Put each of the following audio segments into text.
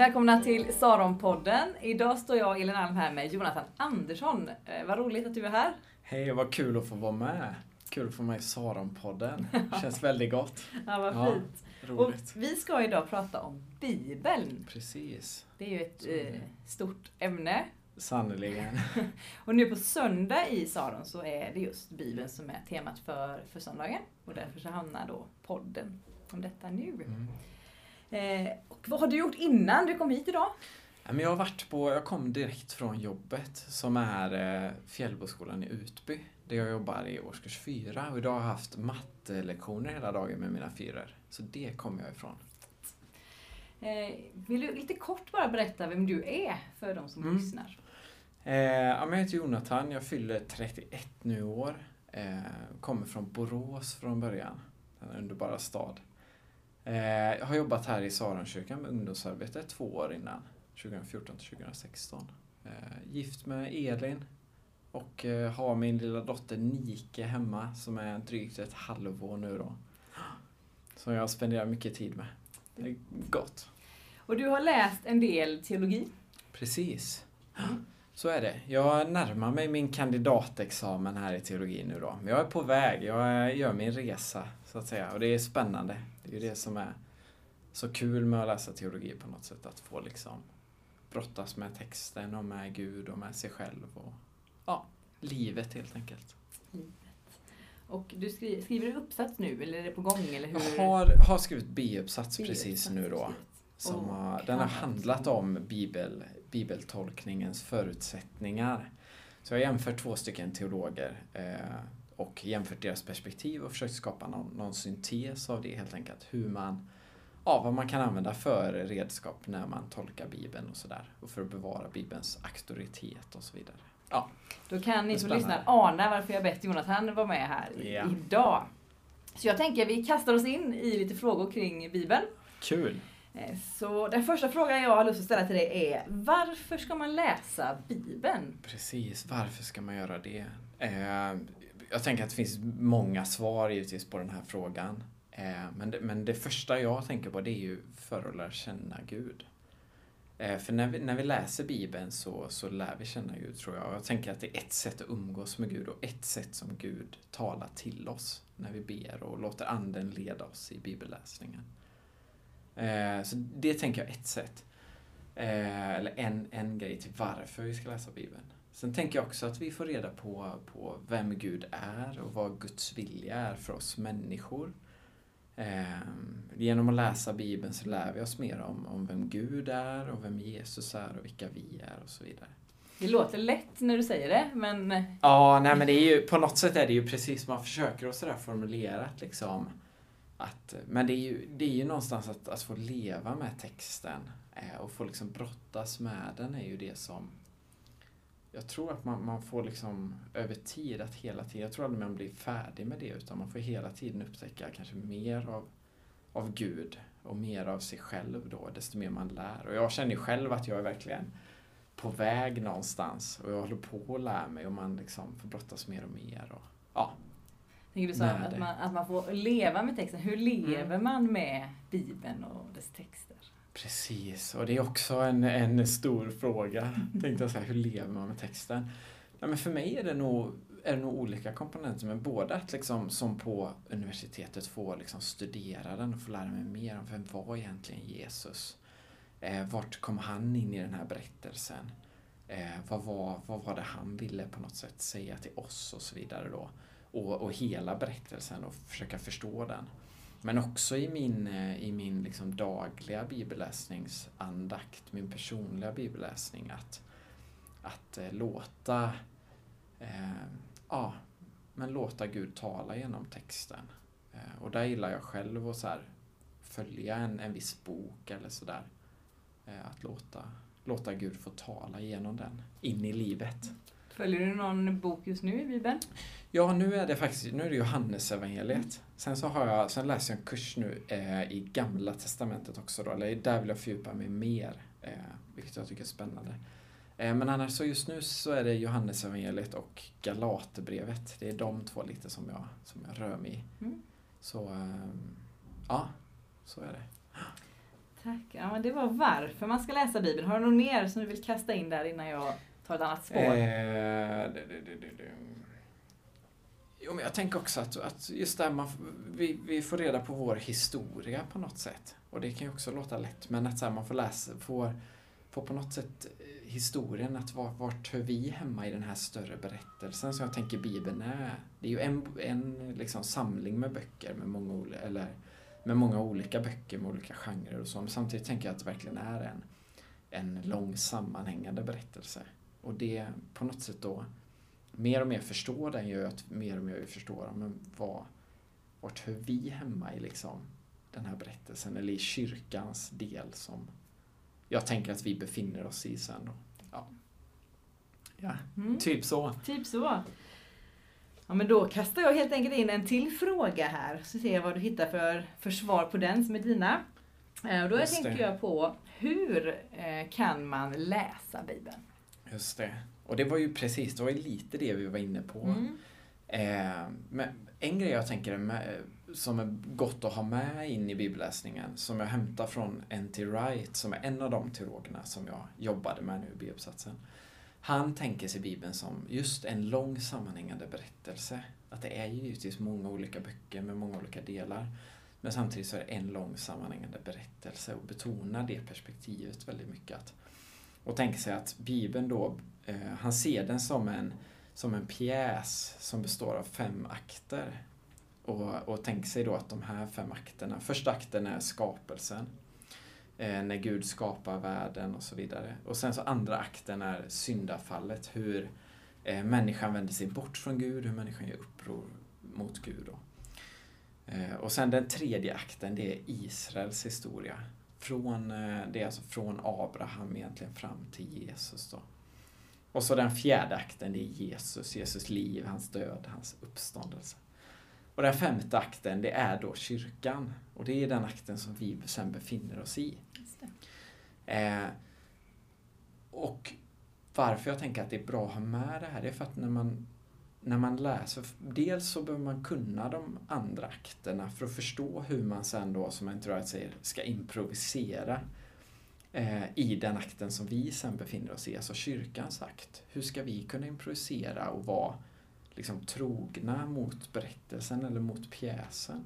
Välkomna till Saronpodden. Idag står jag, Elin Alm, här med Jonathan Andersson. Eh, vad roligt att du är här. Hej, vad kul att få vara med. Kul att få vara med i Saronpodden. Känns väldigt gott. Ja, vad Ja, fint. Roligt. Och vi ska idag prata om Bibeln. Precis. Det är ju ett eh, stort ämne. Sannerligen. Och nu på söndag i Saron så är det just Bibeln som är temat för, för söndagen. Och därför så hamnar då podden om detta nu. Mm. Eh, och vad har du gjort innan du kom hit idag? Jag har varit på, jag kom direkt från jobbet som är eh, Fjällboskolan i Utby. Där jag jobbar i årskurs fyra och idag har jag haft mattelektioner hela dagen med mina fyror. Så det kommer jag ifrån. Eh, vill du lite kort bara berätta vem du är för de som Mm. lyssnar? Jag heter Jonathan, jag fyller 31 nu i år. Kommer från Borås från början, en underbara stad. Eh, jag har jobbat här i Saronkyrkan med ungdomsarbete två år innan, 2014 till 2016. Eh, gift med Elin och eh, har min lilla dotter Nike hemma som är drygt ett halvår nu då. Som jag spenderar mycket tid med. Det är gott. Och du har läst en del teologi. Precis. Mm. Så är det. Jag närmar mig min kandidatexamen här i teologi nu då. Men jag är på väg. Jag gör min resa, så att säga. Och det är spännande. Det är ju det som är så kul med att läsa teologi på något sätt. Att få liksom brottas med texten och med Gud och med sig själv. Och, ja, livet helt enkelt. Och du skri- skriver du uppsats nu eller är det på gång? Eller hur? Jag har, har skrivit B-uppsats precis nu då. Som har, den har handlat om bibel, bibeltolkningens förutsättningar. Så jag har jämfört två stycken teologer eh, och jämfört deras perspektiv och försökt skapa någon, någon syntes av det helt enkelt. Hur man, ja, vad man kan använda för redskap när man tolkar bibeln och sådär. Och för att bevara bibelns auktoritet och så vidare. Ja, Då kan ni som lyssnar ana varför jag bett Jonathan vara med här Ja. idag. Så jag tänker vi kastar oss in i lite frågor kring Bibeln. kul! Eh, så den första frågan jag har lust att ställa till dig är Varför ska man läsa Bibeln? Precis, varför ska man göra det? Eh, jag tänker att det finns många svar givetvis på den här frågan. Eh, men, det, men det första jag tänker på det är ju för att lära känna Gud. För när vi, när vi läser Bibeln så, så lär vi känna Gud tror jag. Jag tänker att det är ett sätt att umgås med Gud och ett sätt som Gud talar till oss när vi ber och låter anden leda oss i bibelläsningen. Eh, så det tänker jag är ett sätt. Eh, eller en, en grej till varför vi ska läsa Bibeln. Sen tänker jag också att vi får reda på, på vem Gud är och vad Guds vilja är för oss människor. Eh, genom att läsa Bibeln så lär vi oss mer om, om vem Gud är och vem Jesus är och vilka vi är och så vidare. Det låter lätt när du säger det, men Ja, nej men det är ju, på något sätt är det ju precis man försöker att sådär formulera att liksom att, men det är ju, det är ju någonstans att, att få leva med texten eh, och få liksom brottas med den är ju det som jag tror att man, man får liksom över tid att hela tiden, jag tror aldrig man blir färdig med det utan man får hela tiden upptäcka kanske mer av, av Gud och mer av sig själv då, desto mer man lär. Och jag känner ju själv att jag är verkligen på väg någonstans och jag håller på att lära mig och man liksom får brottas mer och mer. Och, ja, tänker du så att man, att man får leva med texten. Hur lever Mm. man med Bibeln och dess texter? precis. Och det är också en, en stor fråga. Tänkte jag säga, hur lever man med texten? Nej, men för mig är det nog, är det nog olika komponenter, men både att liksom, som på universitetet få liksom studera den och få lära mig mer om vem var egentligen Jesus? Eh, vart kom han in i den här berättelsen? Eh, vad, var, vad var det han ville på något sätt säga till oss och så vidare då? Och, och hela berättelsen och försöka förstå den. Men också i min, eh, i min liksom dagliga bibelläsningsandakt, min personliga bibelläsning, att, att eh, låta, eh, ja, men låta Gud tala genom texten. Eh, och där gillar jag själv att så här, följa en, en viss bok eller sådär. Eh, att låta, låta Gud få tala genom den in i livet. Följer du någon bok just nu i Bibeln? Ja, nu är det faktiskt nu är det Johannesevangeliet. Sen, så har jag, sen läser jag en kurs nu eh, i Gamla Testamentet också. Då, eller där vill jag fördjupa mig mer, eh, vilket jag tycker är spännande. Eh, men annars så just nu så är det Johannesevangeliet och Galaterbrevet. Det är de två lite som jag, som jag rör mig i. Mm. Så, eh, ja, så är det. Tack. Ja, men det var varför man ska läsa Bibeln. Har du något mer som du vill kasta in där innan jag tar ett annat spår? Eh, det, det, det, det, det. Jo, men jag tänker också att, att just där man, vi, vi får reda på vår historia på något sätt. Och det kan ju också låta lätt, men att så här, man får läsa, får, får på något sätt eh, historien, att var, vart hör vi hemma i den här större berättelsen som jag tänker Bibeln är. Det är ju en, en liksom samling med böcker med många, eller, med många olika böcker med olika genrer och så. Men samtidigt tänker jag att det verkligen är en, en lång sammanhängande berättelse. Och det på något sätt då, mer och mer förstår den gör att mer och mer förstår men vad, vart hör vi hemma i liksom den här berättelsen eller i kyrkans del som jag tänker att vi befinner oss i sen då. Ja, ja Mm. typ så. Typ så. Ja, men då kastar jag helt enkelt in en till fråga här, så ser jag vad du hittar för, för svar på den som är dina. Eh, Och då Just tänker det. jag på, hur eh, kan man läsa Bibeln? Just det. Och det var ju precis, det var ju lite det vi var inne på. Mm. Eh, men en grej jag tänker är med, som är gott att ha med in i bibelläsningen, som jag hämtar från N.T. Wright, som är en av de teologerna som jag jobbade med nu i B-uppsatsen. Han tänker sig Bibeln som just en lång sammanhängande berättelse. Att det är ju givetvis många olika böcker med många olika delar. Men samtidigt så är det en lång sammanhängande berättelse och betonar det perspektivet väldigt mycket. Att, och tänker sig att Bibeln då, eh, han ser den som en som en pjäs som består av fem akter. Och, och tänker sig då att de här fem akterna, första akten är skapelsen. Eh, när Gud skapar världen och så vidare. Och sen så andra akten är syndafallet, hur eh, människan vänder sig bort från Gud, hur människan gör uppror mot Gud. Då. Eh, och sen den tredje akten, det är Israels historia. Från, eh, det är alltså från Abraham egentligen fram till Jesus. Då. Och så den fjärde akten, det är Jesus, Jesus liv, hans död, hans uppståndelse. Och den femte akten, det är då kyrkan. Och det är den akten som vi sen befinner oss i. Eh, och varför jag tänker att det är bra att ha med det här, det är för att när man, när man läser, dels så behöver man kunna de andra akterna för att förstå hur man sen då, som en tror säger, ska improvisera eh, i den akten som vi sen befinner oss i, alltså kyrkans akt. Hur ska vi kunna improvisera och vara liksom trogna mot berättelsen eller mot pjäsen?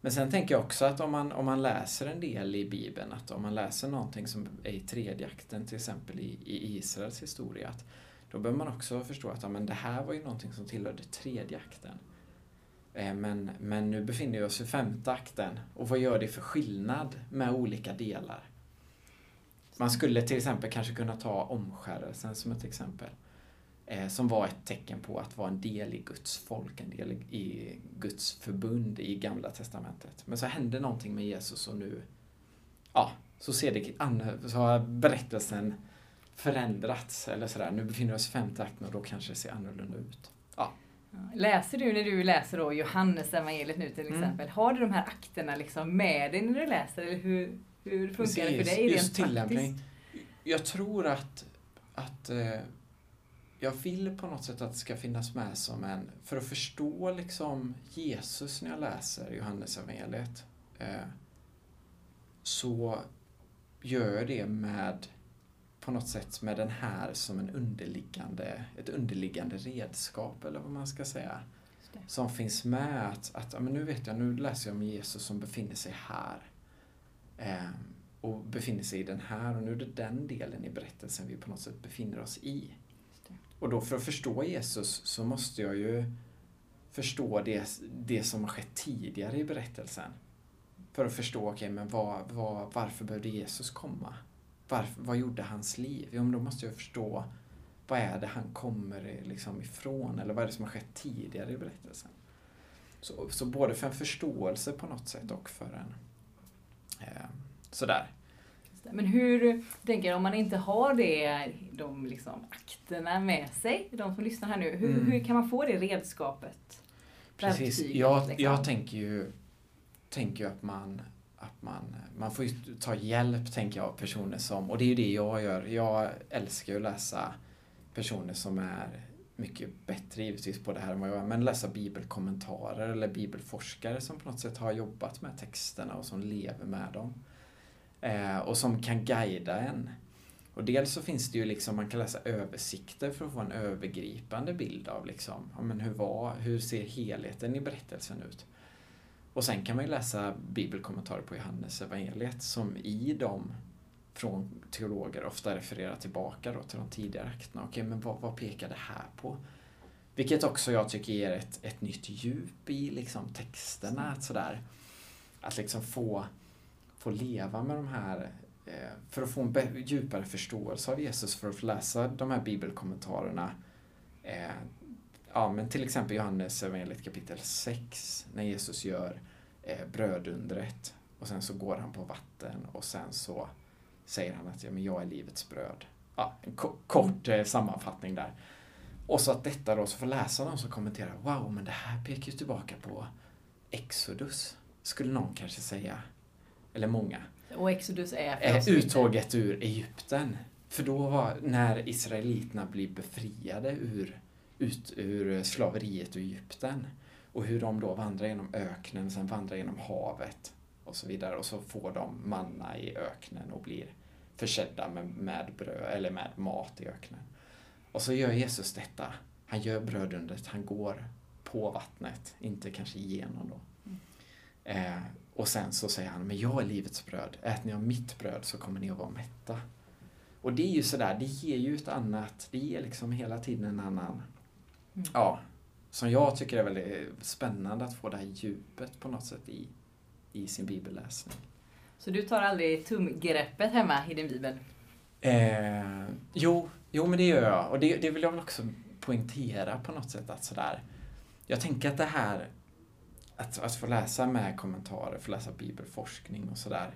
Men sen tänker jag också att om man, om man läser en del i Bibeln, att om man läser någonting som är i tredje akten, till exempel i, i Israels historia, att då behöver man också förstå att ja, men det här var ju någonting som tillhörde tredje akten. Eh, men, men nu befinner vi oss i femte akten och vad gör det för skillnad med olika delar? Man skulle till exempel kanske kunna ta omskärelsen som ett exempel. Eh, som var ett tecken på att vara en del i Guds folk, en del i- Guds förbund i Gamla Testamentet. Men så hände någonting med Jesus och nu, ja, så ser det så har berättelsen förändrats eller sådär. Nu befinner vi oss i femte akten och då kanske det ser annorlunda ut. Ja. Läser du när du läser då Johannes evangeliet nu till Mm. exempel, har du de här akterna liksom med dig när du läser eller hur, hur funkar det för Precis, dig just rent tillämpning. praktiskt? Jag tror att, att eh, jag vill på något sätt att det ska finnas med som en, för att förstå liksom Jesus när jag läser Johannes evangeliet eh, så gör jag det med på något sätt med den här som en underliggande, ett underliggande redskap eller vad man ska säga. Som finns med att, att men nu vet jag, nu läser jag om Jesus som befinner sig här. Eh, och befinner sig i den här och nu är det den delen i berättelsen vi på något sätt befinner oss i. Och då för att förstå Jesus så måste jag ju förstå det, det som har skett tidigare i berättelsen. För att förstå, okej, men vad, vad, varför behövde Jesus komma? Varför, vad gjorde hans liv? Jo, men då måste jag förstå vad är det han kommer liksom ifrån eller vad är det som har skett tidigare i berättelsen. Så, så både för en förståelse på något sätt och för en eh, sådär. Men hur, tänker jag, om man inte har det, de liksom akterna med sig, de som lyssnar här nu, hur, Mm. hur kan man få det redskapet? Precis. Jag, liksom. jag tänker ju, tänker att man att man, man får ju ta hjälp, tänker jag, av personer som, och det är ju det jag gör. Jag älskar ju att läsa personer som är mycket bättre givetvis på det här än vad jag är, men läsa bibelkommentarer eller bibelforskare som på något sätt har jobbat med texterna och som lever med dem. Eh, och som kan guida en. Och dels så finns det ju liksom, man kan läsa översikter för att få en övergripande bild av liksom, ja, men hur, var, hur ser helheten i berättelsen ut? Och sen kan man ju läsa bibelkommentarer på Johannes evangeliet som i dem från teologer ofta refererar tillbaka då till de tidigare akterna. Okej, men vad, vad pekar det här på? Vilket också jag tycker ger ett, ett nytt djup i liksom texterna. Att, sådär, att liksom få, få leva med de här eh, för att få en djupare förståelse av Jesus, för att få läsa de här bibelkommentarerna. Eh, Ja, men till exempel Johannes evangeliet kapitel 6, när Jesus gör eh, brödundret och sen så går han på vatten och sen så säger han att ja, men jag är livets bröd. Ja, en kort eh, sammanfattning där. Och så att detta då, så får läsa de som kommenterar, wow, men det här pekar ju tillbaka på Exodus, skulle någon kanske säga. Eller många. Och Exodus är? Eh, uttåget ur Egypten. För då var, när israeliterna blir befriade ur, ut, ur slaveriet i Egypten och hur de då vandrar genom öknen, sen vandrar genom havet och så vidare och så får de manna i öknen och blir försedda med, med bröd eller med mat i öknen. Och så gör Jesus detta. Han gör brödundret, han går på vattnet, inte kanske igenom då. Mm. Eh, och sen så säger han, men jag är livets bröd. Äter ni av mitt bröd så kommer ni att vara mätta. Och det är ju sådär, det ger ju ett annat, det ger liksom hela tiden en annan. Ja, som jag tycker är väldigt spännande att få det här djupet på något sätt i, i sin bibelläsning. Så du tar aldrig tumgreppet hemma i din bibel? Eh, jo, jo, men det gör jag. Och det, det vill jag väl också poängtera på något sätt. att sådär, Jag tänker att det här att, att få läsa med kommentarer, få läsa bibelforskning och sådär.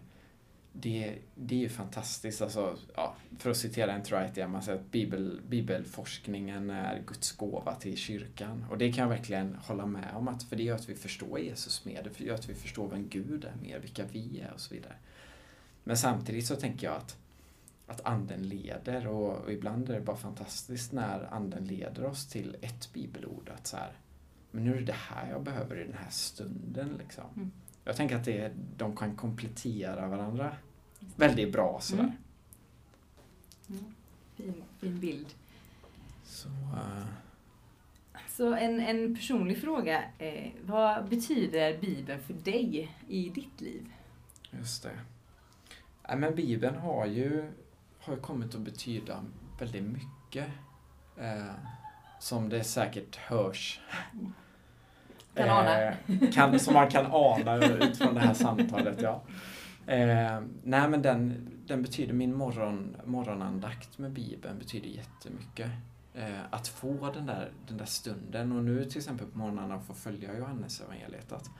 Det, det är ju fantastiskt. Alltså, ja, för att citera en Tright igen, man säger att bibel, bibelforskningen är Guds gåva till kyrkan. Och det kan jag verkligen hålla med om, att, för det gör att vi förstår Jesus mer. Det gör att vi förstår vem Gud är mer, vilka vi är och så vidare. Men samtidigt så tänker jag att, att anden leder och, och ibland är det bara fantastiskt när anden leder oss till ett bibelord. Att så här, men nu är det det här jag behöver i den här stunden. Liksom. Mm. Jag tänker att det, de kan komplettera varandra väldigt bra sådär. Mm. Mm. Fin, fin bild. Så, uh... Så en, en personlig fråga. Eh, vad betyder Bibeln för dig i ditt liv? Just det. Ja, men Bibeln har ju, har kommit att betyda väldigt mycket. Eh, som det säkert hörs. Kan ana. Eh, kan, som man kan ana utifrån det här samtalet, ja. Eh, nej men den, den betyder, min morgon, morgonandakt med Bibeln betyder jättemycket. Eh, att få den där, den där stunden och nu till exempel på morgnarna få följa Johannes evangeliet att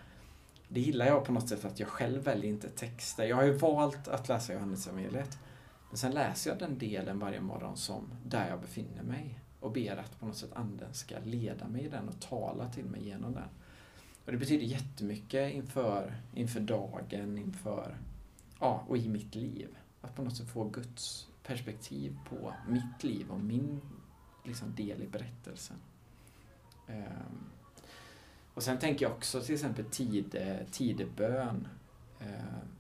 det gillar jag på något sätt att jag själv väljer inte texter. Jag har ju valt att läsa Johannes evangeliet men sen läser jag den delen varje morgon som där jag befinner mig och ber att på något sätt anden ska leda mig i den och tala till mig genom den. Och det betyder jättemycket inför, inför dagen, inför, ja, och i mitt liv. Att på något sätt få Guds perspektiv på mitt liv och min liksom, del i berättelsen. Um, och sen tänker jag också till exempel tide, tidebön eh,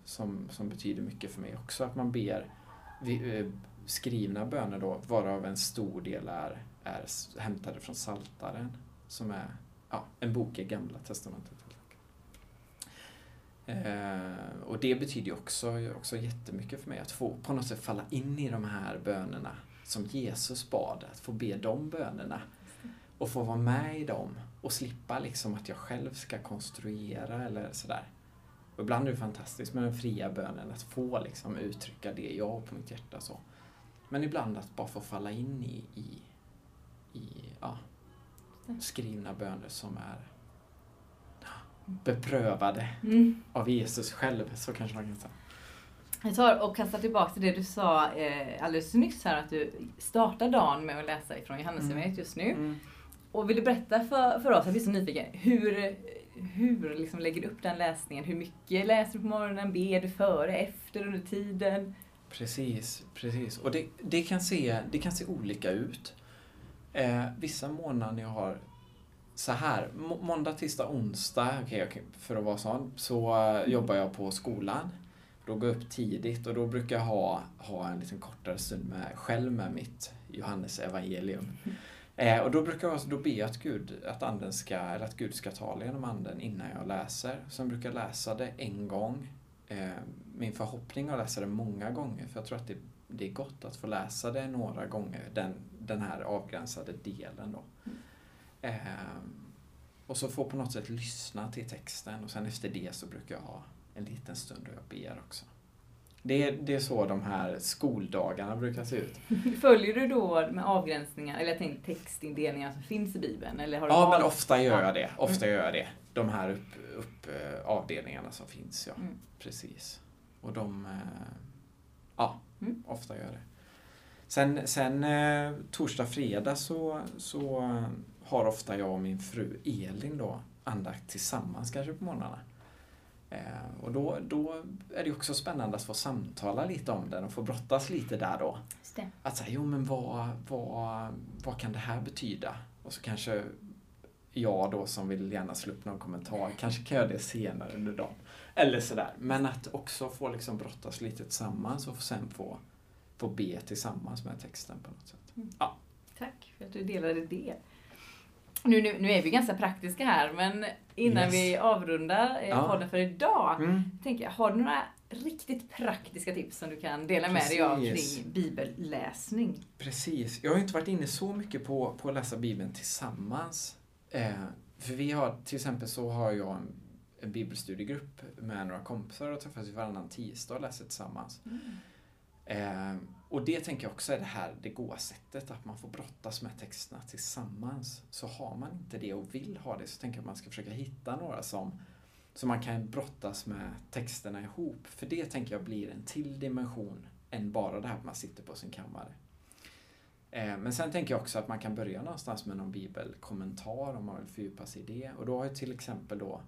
som, som betyder mycket för mig också. Att man ber vi, eh, skrivna böner då, varav en stor del är, är hämtade från Saltaren som är ja, en bok i Gamla Testamentet. Eh, och det betyder också, också jättemycket för mig att få på något sätt falla in i de här bönerna som Jesus bad, att få be de bönerna och få vara med i dem och slippa liksom att jag själv ska konstruera eller sådär. Och ibland är det fantastiskt med den fria bönen, att få liksom uttrycka det jag har på mitt hjärta. Så. Men ibland att bara få falla in i, i, skrivna böner som är beprövade mm. av Jesus själv, så kanske man kan säga. Jag tar och kastar tillbaka till det du sa eh, alldeles nyss här, att du startar dagen med att läsa ifrån Johannesevangeliet mm. just nu. Mm. Och vill du berätta för, för oss, jag blir så nyfiken, hur, hur liksom lägger du upp den läsningen? Hur mycket läser du på morgonen? Ber du före, efter, under tiden? Precis, precis. Och det, det, kan, se, det kan se olika ut. Eh, vissa månader jag har så här, må måndag, tisdag, onsdag, okay, okay, för att vara sån, så uh, jobbar jag på skolan. Då går jag upp tidigt och då brukar jag ha, ha en liten kortare stund med, själv med mitt Johannes evangelium. Eh, och då brukar jag då be att Gud, att anden ska, eller att Gud ska tala genom anden innan jag läser. Sen brukar jag läsa det en gång. Eh, min förhoppning är att läsa det många gånger, för jag tror att det, det är gott att få läsa det några gånger, den, den här avgränsade delen då. Eh, och så få på något sätt lyssna till texten och sen efter det så brukar jag ha en liten stund och jag ber också. Det är, det är så de här skoldagarna brukar se ut. Följer du då med avgränsningar, eller jag tänkte textindelningar som finns i Bibeln? Eller har du ja, men ofta gör jag det. Ofta mm. gör jag det. De här upp, upp, uh, avdelningarna som finns, ja. Mm. Precis. Och de, uh, ja, mm. ofta gör det. Sen, sen uh, torsdag, fredag så, så har ofta jag och min fru Elin då andakt tillsammans kanske på morgnarna. Eh, och då, då är det också spännande att få samtala lite om den och få brottas lite där då. Att säga, jo men vad, vad, vad kan det här betyda? Och så kanske jag då som vill gärna slå upp någon kommentar, kanske kan jag det senare under dagen. Eller sådär. Men att också få liksom brottas lite tillsammans och sen få, få be tillsammans med texten på något sätt. Mm. Ja. Tack för att du delade det. Nu, nu, nu är vi ganska praktiska här, men innan yes. vi avrundar eh, ja. podden för idag, mm. tänker jag, har du några riktigt praktiska tips som du kan dela med dig av kring bibelläsning? Precis. Jag har inte varit inne så mycket på, på att läsa Bibeln tillsammans. Eh, för vi har, till exempel så har jag en, en bibelstudiegrupp med några kompisar och träffas varannan tisdag och läser tillsammans. Mm. Eh, och det tänker jag också är det här det goda sättet, att man får brottas med texterna tillsammans. Så har man inte det och vill ha det så tänker jag att man ska försöka hitta några som, som man kan brottas med texterna ihop. För det tänker jag blir en till dimension än bara det här att man sitter på sin kammare. Eh, men sen tänker jag också att man kan börja någonstans med någon bibelkommentar om man vill fördjupa sig i det. Och då har jag till exempel då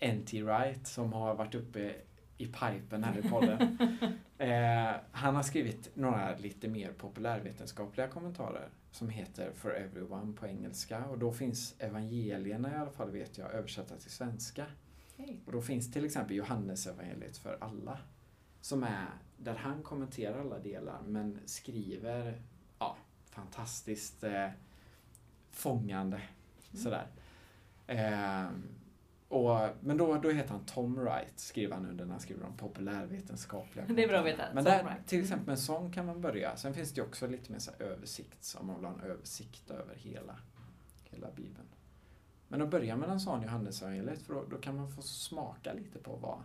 N.T. Wright som har varit uppe i pipen här i podden. eh, han har skrivit några lite mer populärvetenskapliga kommentarer som heter For Everyone på engelska och då finns evangelierna i alla fall vet jag översatta till svenska. Okay. Och då finns till exempel Johannes evangeliet för alla som är där han kommenterar alla delar men skriver ja, fantastiskt eh, fångande. Mm. Sådär. Eh, och, men då, då heter han Tom Wright, skriver han under när han skriver om populärvetenskapliga Det är bra att veta. Men där, till exempel med en sån kan man börja. Sen finns det också lite mer så översikt, om man vill ha en översikt över hela, hela Bibeln. Men att börja med en sån Johannesevangeliet, för då, då, kan man få smaka lite på vad,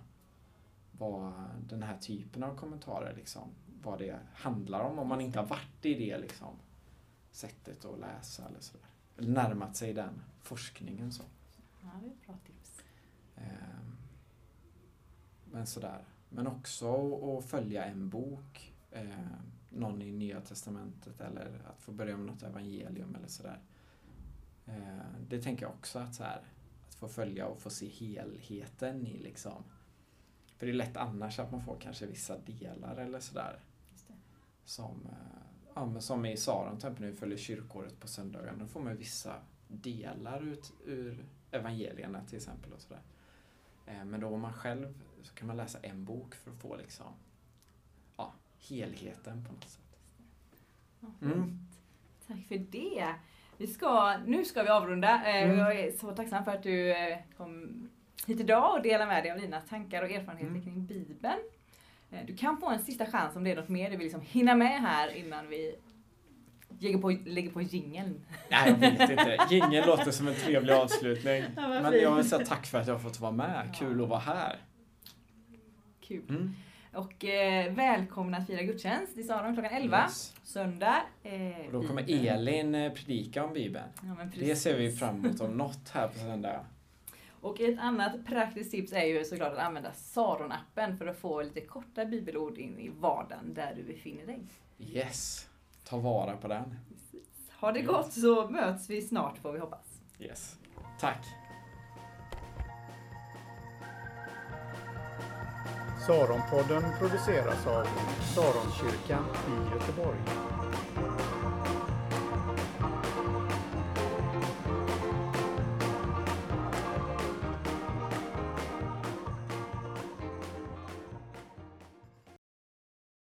vad den här typen av kommentarer, liksom, vad det handlar om, om man inte har varit i det liksom, sättet att läsa eller sådär. Närmat sig den forskningen. så. Ja, det är bra tips. Ehm, men sådär. Men också att följa en bok, eh, någon i Nya Testamentet eller att få börja med något evangelium eller sådär. Eh, det tänker jag också att så här, att få följa och få se helheten i liksom. För det är lätt annars att man får kanske vissa delar eller sådär. Som, eh, ja, men som i Saron till vi följer kyrkåret på söndagen, då får man vissa delar ut ur evangelierna till exempel. och sådär. Eh, men då om man själv så kan man läsa en bok för att få liksom, ja, helheten på något sätt. Mm. Tack för det. Vi ska, nu ska vi avrunda. Eh, mm. Jag är så tacksam för att du eh, kom hit idag och delade med dig av dina tankar och erfarenheter mm. kring Bibeln. Du kan få en sista chans om det är något mer du vill liksom hinna med här innan vi lägger på, lägger på jingeln. Nej, jag vet inte. Jingeln låter som en trevlig avslutning. Ja, Men jag vill säga tack för att jag har fått vara med. Kul att vara här. Kul. Mm. Och eh, välkomna att fira gudstjänst i Saron klockan 11. Yes. Söndag. Eh, och då kommer Elin eh, predika om Bibeln. Ja, det ser vi fram emot om något här på söndag. Och ett annat praktiskt tips är ju såklart att använda Saron-appen för att få lite korta bibelord in i vardagen där du befinner dig. Yes ta vara på den. Ha det gott så möts vi snart får vi hoppas. Yes. Tack. Saronpodden produceras av Saronkyrkan i Göteborg.